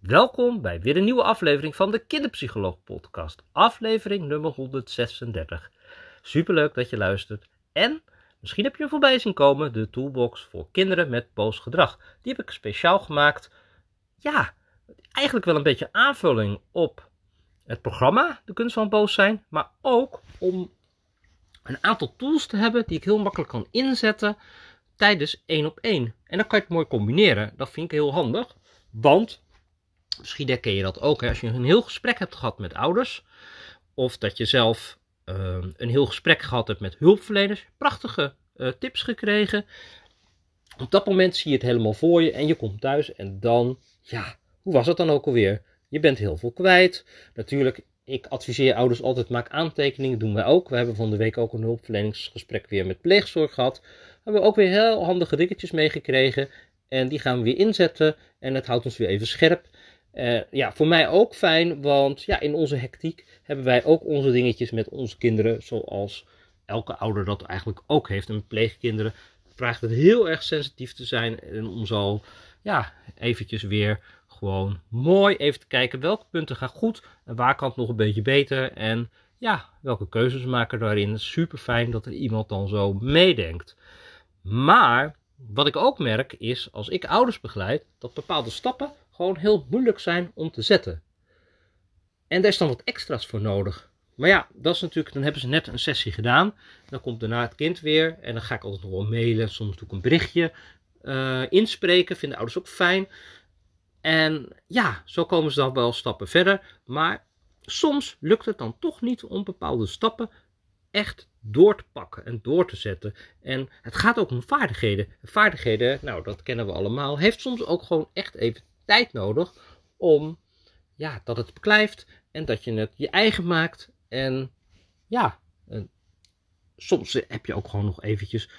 Welkom bij weer een nieuwe aflevering van de Kinderpsycholoog Podcast, aflevering nummer 136. Superleuk dat je luistert. En misschien heb je voorbij zien komen de toolbox voor kinderen met boos gedrag. Die heb ik speciaal gemaakt. Ja, eigenlijk wel een beetje aanvulling op het programma De Kunst van Boos zijn, maar ook om een aantal tools te hebben die ik heel makkelijk kan inzetten tijdens één op één. En dan kan je het mooi combineren. Dat vind ik heel handig, want Misschien herken je dat ook. Hè? Als je een heel gesprek hebt gehad met ouders. Of dat je zelf uh, een heel gesprek gehad hebt met hulpverleners. Prachtige uh, tips gekregen. Op dat moment zie je het helemaal voor je. En je komt thuis. En dan, ja, hoe was het dan ook alweer? Je bent heel veel kwijt. Natuurlijk, ik adviseer ouders altijd, maak aantekeningen. doen wij ook. We hebben van de week ook een hulpverleningsgesprek weer met pleegzorg gehad. We hebben ook weer heel handige dingetjes meegekregen. En die gaan we weer inzetten. En het houdt ons weer even scherp. Uh, ja, voor mij ook fijn, want ja, in onze hectiek hebben wij ook onze dingetjes met onze kinderen, zoals elke ouder dat eigenlijk ook heeft. En pleegkinderen vraagt het heel erg sensitief te zijn en om zo, ja, eventjes weer gewoon mooi even te kijken welke punten gaan goed en waar kan het nog een beetje beter en ja, welke keuzes maken daarin. Super fijn dat er iemand dan zo meedenkt. Maar wat ik ook merk is, als ik ouders begeleid, dat bepaalde stappen gewoon heel moeilijk zijn om te zetten. En daar is dan wat extra's voor nodig. Maar ja, dat is natuurlijk, dan hebben ze net een sessie gedaan. Dan komt daarna het kind weer. En dan ga ik altijd nog wel mailen. Soms doe ik een berichtje uh, inspreken. Vinden ouders ook fijn. En ja, zo komen ze dan wel stappen verder. Maar soms lukt het dan toch niet om bepaalde stappen echt door te pakken en door te zetten. En het gaat ook om vaardigheden. Vaardigheden, nou dat kennen we allemaal, heeft soms ook gewoon echt even tijd nodig om ja, dat het beklijft en dat je het je eigen maakt. En ja, soms heb je ook gewoon nog eventjes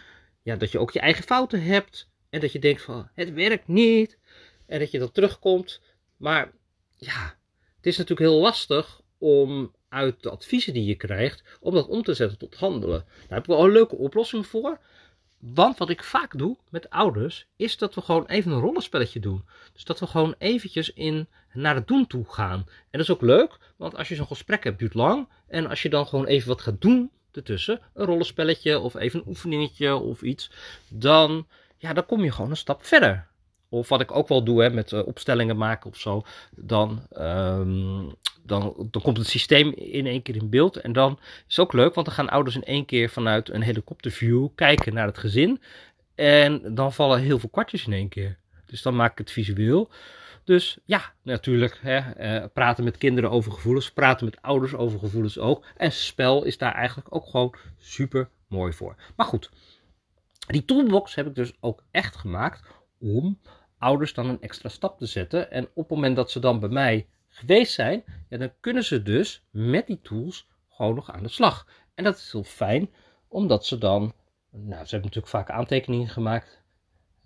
ja, dat je ook je eigen fouten hebt. En dat je denkt van het werkt niet. En dat je dan terugkomt. Maar ja, het is natuurlijk heel lastig om uit de adviezen die je krijgt, om dat om te zetten tot handelen. Daar heb ik wel een leuke oplossing voor. Want wat ik vaak doe met ouders, is dat we gewoon even een rollenspelletje doen. Dus dat we gewoon eventjes in, naar het doen toe gaan. En dat is ook leuk, want als je zo'n gesprek hebt, duurt lang. En als je dan gewoon even wat gaat doen ertussen, een rollenspelletje of even een oefeningetje of iets, dan, ja, dan kom je gewoon een stap verder. Of wat ik ook wel doe hè, met uh, opstellingen maken of zo, dan um, dan, dan komt het systeem in één keer in beeld. En dan is het ook leuk, want dan gaan ouders in één keer vanuit een helikopterview kijken naar het gezin. En dan vallen heel veel kwartjes in één keer. Dus dan maak ik het visueel. Dus ja, natuurlijk, hè, eh, praten met kinderen over gevoelens, praten met ouders over gevoelens ook. En spel is daar eigenlijk ook gewoon super mooi voor. Maar goed, die toolbox heb ik dus ook echt gemaakt om ouders dan een extra stap te zetten. En op het moment dat ze dan bij mij geweest zijn, ja, dan kunnen ze dus met die tools gewoon nog aan de slag. En dat is heel fijn, omdat ze dan, nou, ze hebben natuurlijk vaak aantekeningen gemaakt.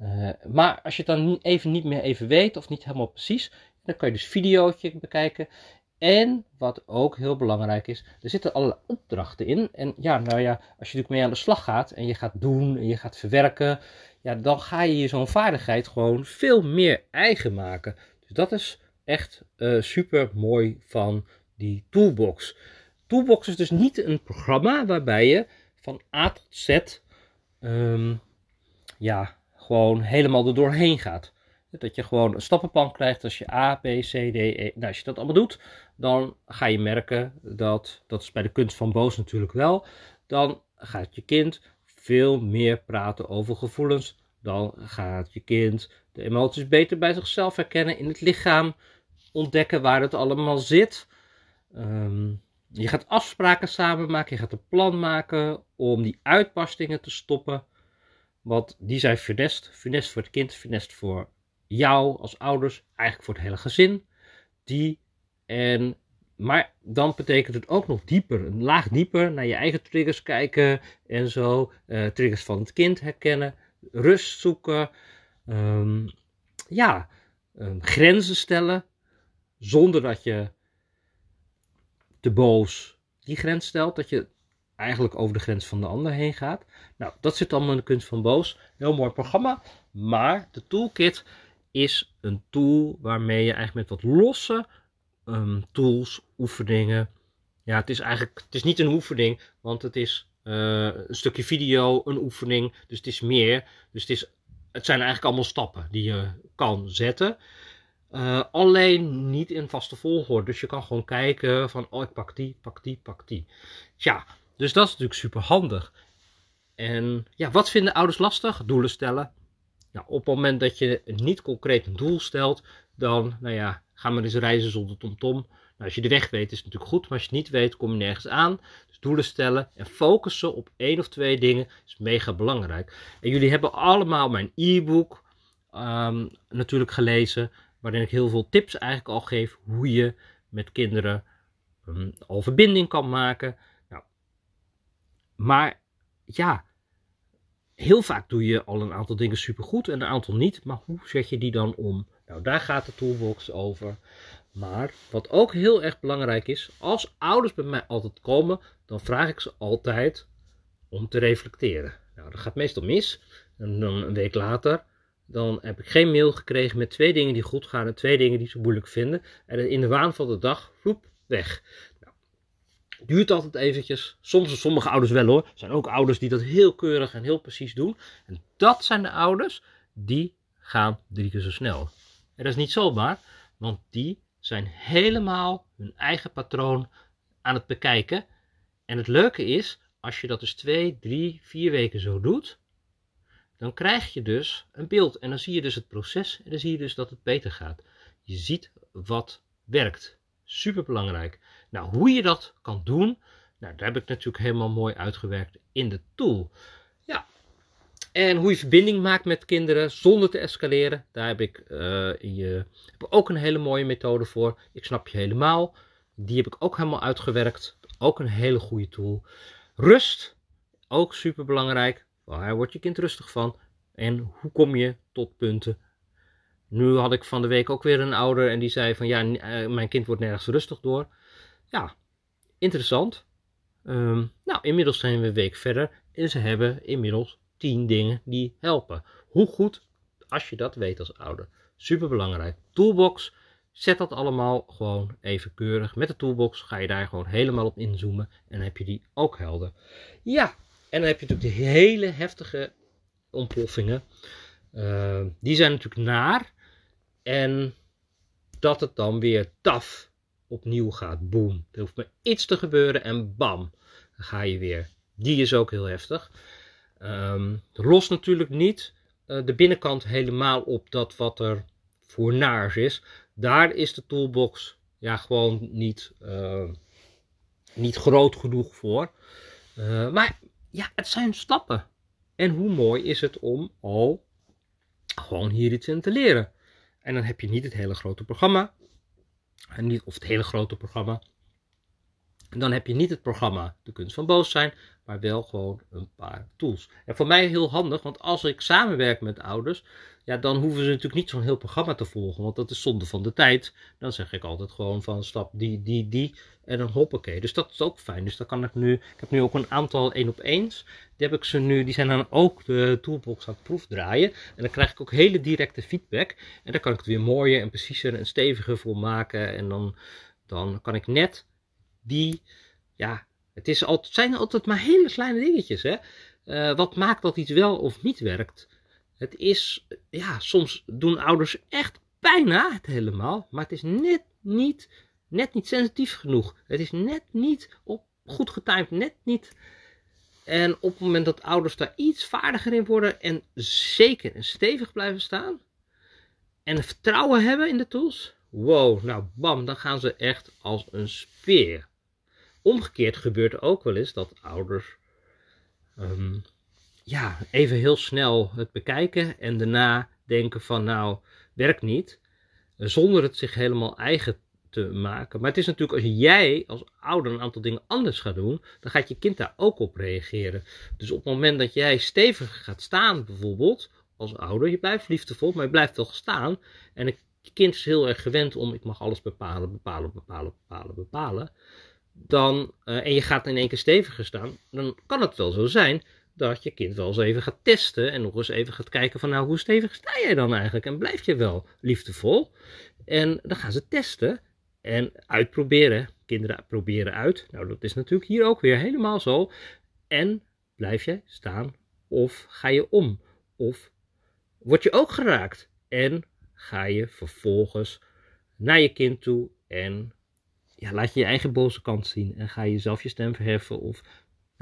Uh, maar als je het dan even niet meer even weet of niet helemaal precies, dan kan je dus videootje bekijken. En wat ook heel belangrijk is, er zitten allerlei opdrachten in. En ja, nou ja, als je natuurlijk mee aan de slag gaat en je gaat doen en je gaat verwerken, ja, dan ga je je zo'n vaardigheid gewoon veel meer eigen maken. Dus dat is echt uh, super mooi van die toolbox. Toolbox is dus niet een programma waarbij je van A tot Z um, ja, gewoon helemaal er doorheen gaat. Dat je gewoon een stappenplan krijgt als je A, B, C, D, E. Nou, als je dat allemaal doet, dan ga je merken dat, dat is bij de kunst van boos natuurlijk wel, dan gaat je kind veel meer praten over gevoelens. Dan gaat je kind de emoties beter bij zichzelf herkennen in het lichaam ontdekken waar het allemaal zit. Um, je gaat afspraken samen maken, je gaat een plan maken om die uitbarstingen te stoppen. Want die zijn funest. Funest voor het kind, funest voor jou als ouders, eigenlijk voor het hele gezin. Die en, maar dan betekent het ook nog dieper, een laag dieper naar je eigen triggers kijken en zo. Uh, triggers van het kind herkennen, rust zoeken. Um, ja, um, grenzen stellen zonder dat je te boos die grens stelt, dat je eigenlijk over de grens van de ander heen gaat. Nou, dat zit allemaal in de kunst van boos. Heel mooi programma, maar de toolkit is een tool waarmee je eigenlijk met wat losse ehm, tools, oefeningen. Ja, het is eigenlijk het is niet een oefening, want het is eh, een stukje video, een oefening. Dus het is meer. Dus het, is, het zijn eigenlijk allemaal stappen die je kan zetten. Uh, alleen niet in vaste volgorde. Dus je kan gewoon kijken van, oh ik pak die, pak die, pak die. Tja, dus dat is natuurlijk super handig. En ja, wat vinden ouders lastig? Doelen stellen. Nou, op het moment dat je niet concreet een doel stelt, dan, nou ja, ga eens reizen zonder tomtom. Nou, als je de weg weet is het natuurlijk goed, maar als je het niet weet, kom je nergens aan. Dus doelen stellen en focussen op één of twee dingen is mega belangrijk. En jullie hebben allemaal mijn e-book um, natuurlijk gelezen, waarin ik heel veel tips eigenlijk al geef hoe je met kinderen um, al verbinding kan maken. Nou, maar ja, heel vaak doe je al een aantal dingen supergoed en een aantal niet. Maar hoe zet je die dan om? Nou, daar gaat de toolbox over. Maar wat ook heel erg belangrijk is, als ouders bij mij altijd komen, dan vraag ik ze altijd om te reflecteren. Nou, dat gaat meestal mis. En dan een week later, dan heb ik geen mail gekregen met twee dingen die goed gaan en twee dingen die ze moeilijk vinden. En in de waan van de dag, vloep, weg duurt altijd eventjes. Soms sommige ouders wel hoor. Er zijn ook ouders die dat heel keurig en heel precies doen. En dat zijn de ouders die gaan drie keer zo snel. En dat is niet zomaar, want die zijn helemaal hun eigen patroon aan het bekijken. En het leuke is, als je dat dus twee, drie, vier weken zo doet, dan krijg je dus een beeld. En dan zie je dus het proces en dan zie je dus dat het beter gaat. Je ziet wat werkt. Super belangrijk. Nou, hoe je dat kan doen, nou, daar heb ik natuurlijk helemaal mooi uitgewerkt in de tool. Ja, en hoe je verbinding maakt met kinderen zonder te escaleren, daar heb ik, uh, je, heb ook een hele mooie methode voor. Ik snap je helemaal. Die heb ik ook helemaal uitgewerkt. Ook een hele goede tool. Rust, ook super belangrijk. Waar wordt je kind rustig van? En hoe kom je tot punten nu had ik van de week ook weer een ouder en die zei van ja, eh, mijn kind wordt nergens rustig door. Ja, interessant. Um, nou, inmiddels zijn we een week verder en ze hebben inmiddels 10 dingen die helpen. Hoe goed als je dat weet als ouder. Super belangrijk. Toolbox, zet dat allemaal gewoon even keurig. Met de toolbox ga je daar gewoon helemaal op inzoomen en heb je die ook helder. Ja, en dan heb je natuurlijk de hele heftige ontploffingen. Uh, die zijn natuurlijk naar. En dat het dan weer taf opnieuw gaat. Boom. Er hoeft maar iets te gebeuren en bam. Dan ga je weer. Die is ook heel heftig. Um, lost natuurlijk niet uh, de binnenkant helemaal op dat wat er voor naars is. Daar is de toolbox ja, gewoon niet, uh, niet groot genoeg voor. Uh, maar ja, het zijn stappen. En hoe mooi is het om al gewoon hier iets in te leren. En dan heb je niet het hele grote programma. En niet, of het hele grote programma. En dan heb je niet het programma De Kunst van Boos zijn, maar wel gewoon een paar tools. En voor mij heel handig, want als ik samenwerk met ouders, ja, dan hoeven ze natuurlijk niet zo'n heel programma te volgen, want dat is zonde van de tijd. Dan zeg ik altijd gewoon van stap die, die, die en dan hoppakee. Dus dat is ook fijn. Dus dan kan ik nu, ik heb nu ook een aantal één op eens. Die heb ik ze nu, die zijn dan ook de toolbox aan het proefdraaien. En dan krijg ik ook hele directe feedback. En dan kan ik het weer mooier en preciezer en steviger voor maken. En dan, dan kan ik net die, ja, het, is altijd, zijn altijd maar hele kleine dingetjes. Hè? Uh, wat maakt dat iets wel of niet werkt? Het is, ja, soms doen ouders echt bijna het helemaal, maar het is net niet, net niet sensitief genoeg. Het is net niet op, goed getimed, net niet. En op het moment dat ouders daar iets vaardiger in worden en zeker en stevig blijven staan en vertrouwen hebben in de tools, wow, nou bam, dan gaan ze echt als een speer. Omgekeerd gebeurt er ook wel eens dat ouders um, ja, even heel snel het bekijken en daarna denken van nou, werkt niet. Zonder het zich helemaal eigen te maken. Maar het is natuurlijk als jij als ouder een aantal dingen anders gaat doen, dan gaat je kind daar ook op reageren. Dus op het moment dat jij stevig gaat staan bijvoorbeeld, als ouder, je blijft liefdevol, maar je blijft toch staan. En het kind is heel erg gewend om, ik mag alles bepalen, bepalen, bepalen, bepalen, bepalen. Dan, uh, en je gaat in één keer steviger staan, dan kan het wel zo zijn dat je kind wel eens even gaat testen en nog eens even gaat kijken van nou hoe stevig sta jij dan eigenlijk en blijf je wel liefdevol. En dan gaan ze testen en uitproberen. Kinderen proberen uit. Nou dat is natuurlijk hier ook weer helemaal zo. En blijf je staan of ga je om of word je ook geraakt en ga je vervolgens naar je kind toe en ja, laat je je eigen boze kant zien en ga je zelf je stem verheffen of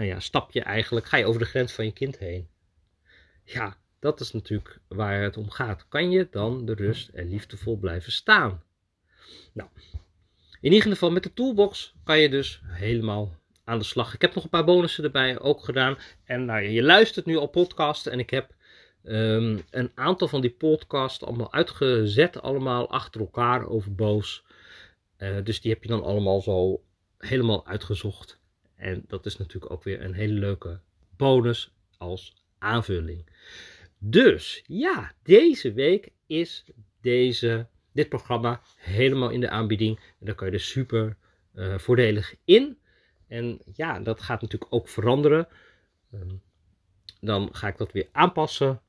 nou ja, stap je eigenlijk, ga je over de grens van je kind heen. Ja, dat is natuurlijk waar het om gaat. Kan je dan de rust en liefdevol blijven staan? Nou, in ieder geval met de toolbox kan je dus helemaal aan de slag. Ik heb nog een paar bonussen erbij ook gedaan. En nou, je luistert nu al podcasten en ik heb Ehm, een aantal van die podcasts allemaal uitgezet, allemaal achter elkaar over boos. Uh, dus die heb je dan allemaal zo helemaal uitgezocht. En dat is natuurlijk ook weer een hele leuke bonus als aanvulling. Dus ja, deze week is deze, dit programma helemaal in de aanbieding. En daar kan je dus super uh, voordelig in. En ja, dat gaat natuurlijk ook veranderen. Um, dan ga ik dat weer aanpassen.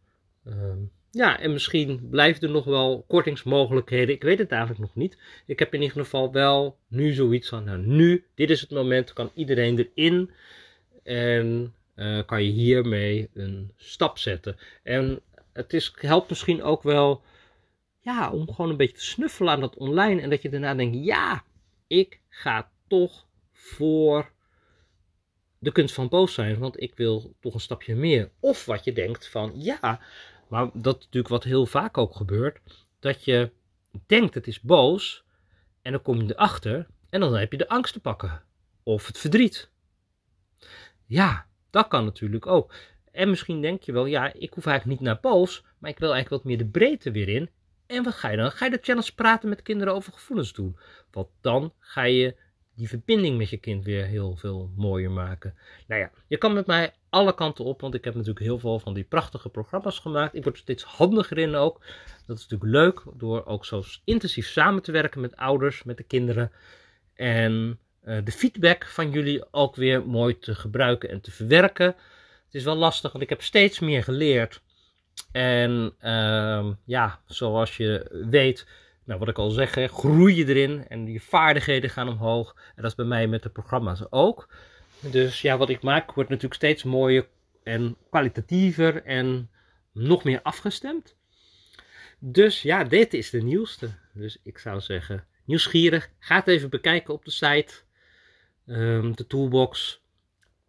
Ehm, ja, en misschien blijven er nog wel kortingsmogelijkheden. Ik weet het eigenlijk nog niet. Ik heb in ieder geval wel nu zoiets van, nou nu, dit is het moment, kan iedereen erin. En uh, kan je hiermee een stap zetten. En het is, helpt misschien ook wel, ja, om gewoon een beetje te snuffelen aan dat online. En dat je daarna denkt, ja, ik ga toch voor de kunst van boos zijn, want ik wil toch een stapje meer. Of wat je denkt van, ja, maar dat is natuurlijk wat heel vaak ook gebeurt. Dat je denkt het is boos. En dan kom je erachter. En dan heb je de angst te pakken. Of het verdriet. Ja, dat kan natuurlijk ook. En misschien denk je wel, ja, ik hoef eigenlijk niet naar boos. Maar ik wil eigenlijk wat meer de breedte weer in. En wat ga je dan? Ga je de challenge praten met kinderen over gevoelens doen. Want dan ga je die verbinding met je kind weer heel veel mooier maken. Nou ja, je kan met mij alle kanten op, want ik heb natuurlijk heel veel van die prachtige programma's gemaakt. Ik word steeds handiger in ook. Dat is natuurlijk leuk, door ook zo intensief samen te werken met ouders, met de kinderen. En uh, de feedback van jullie ook weer mooi te gebruiken en te verwerken. Het is wel lastig, want ik heb steeds meer geleerd. En uh, ja, zoals je weet, nou, wat ik al zeg, groei je erin en je vaardigheden gaan omhoog. En dat is bij mij met de programma's ook. Dus ja, wat ik maak wordt natuurlijk steeds mooier en kwalitatiever en nog meer afgestemd. Dus ja, dit is de nieuwste. Dus ik zou zeggen, nieuwsgierig, ga het even bekijken op de site, um, de toolbox.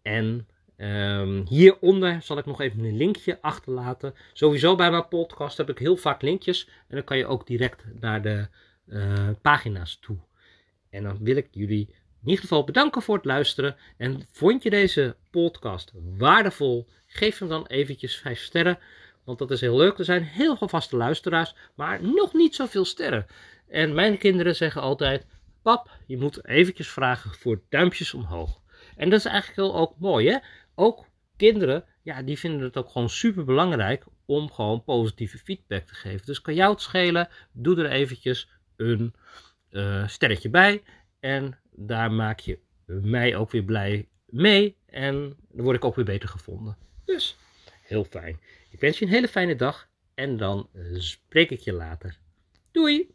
En um, hieronder zal ik nog even een linkje achterlaten. Sowieso bij mijn podcast heb ik heel vaak linkjes. En dan kan je ook direct naar de uh, pagina's toe. En dan wil ik jullie in ieder geval bedanken voor het luisteren. En vond je deze podcast waardevol? Geef hem dan eventjes 5 sterren. Want dat is heel leuk. Er zijn heel veel vaste luisteraars, maar nog niet zoveel sterren. En mijn kinderen zeggen altijd: Pap, je moet eventjes vragen voor duimpjes omhoog. En dat is eigenlijk heel ook mooi, hè? Ook kinderen, ja, die vinden het ook gewoon super belangrijk om gewoon positieve feedback te geven. Dus kan jou het schelen, doe er eventjes een uh, sterretje bij. En daar maak je mij ook weer blij mee. En dan word ik ook weer beter gevonden. Dus heel fijn. Ik wens je een hele fijne dag. En dan spreek ik je later. Doei!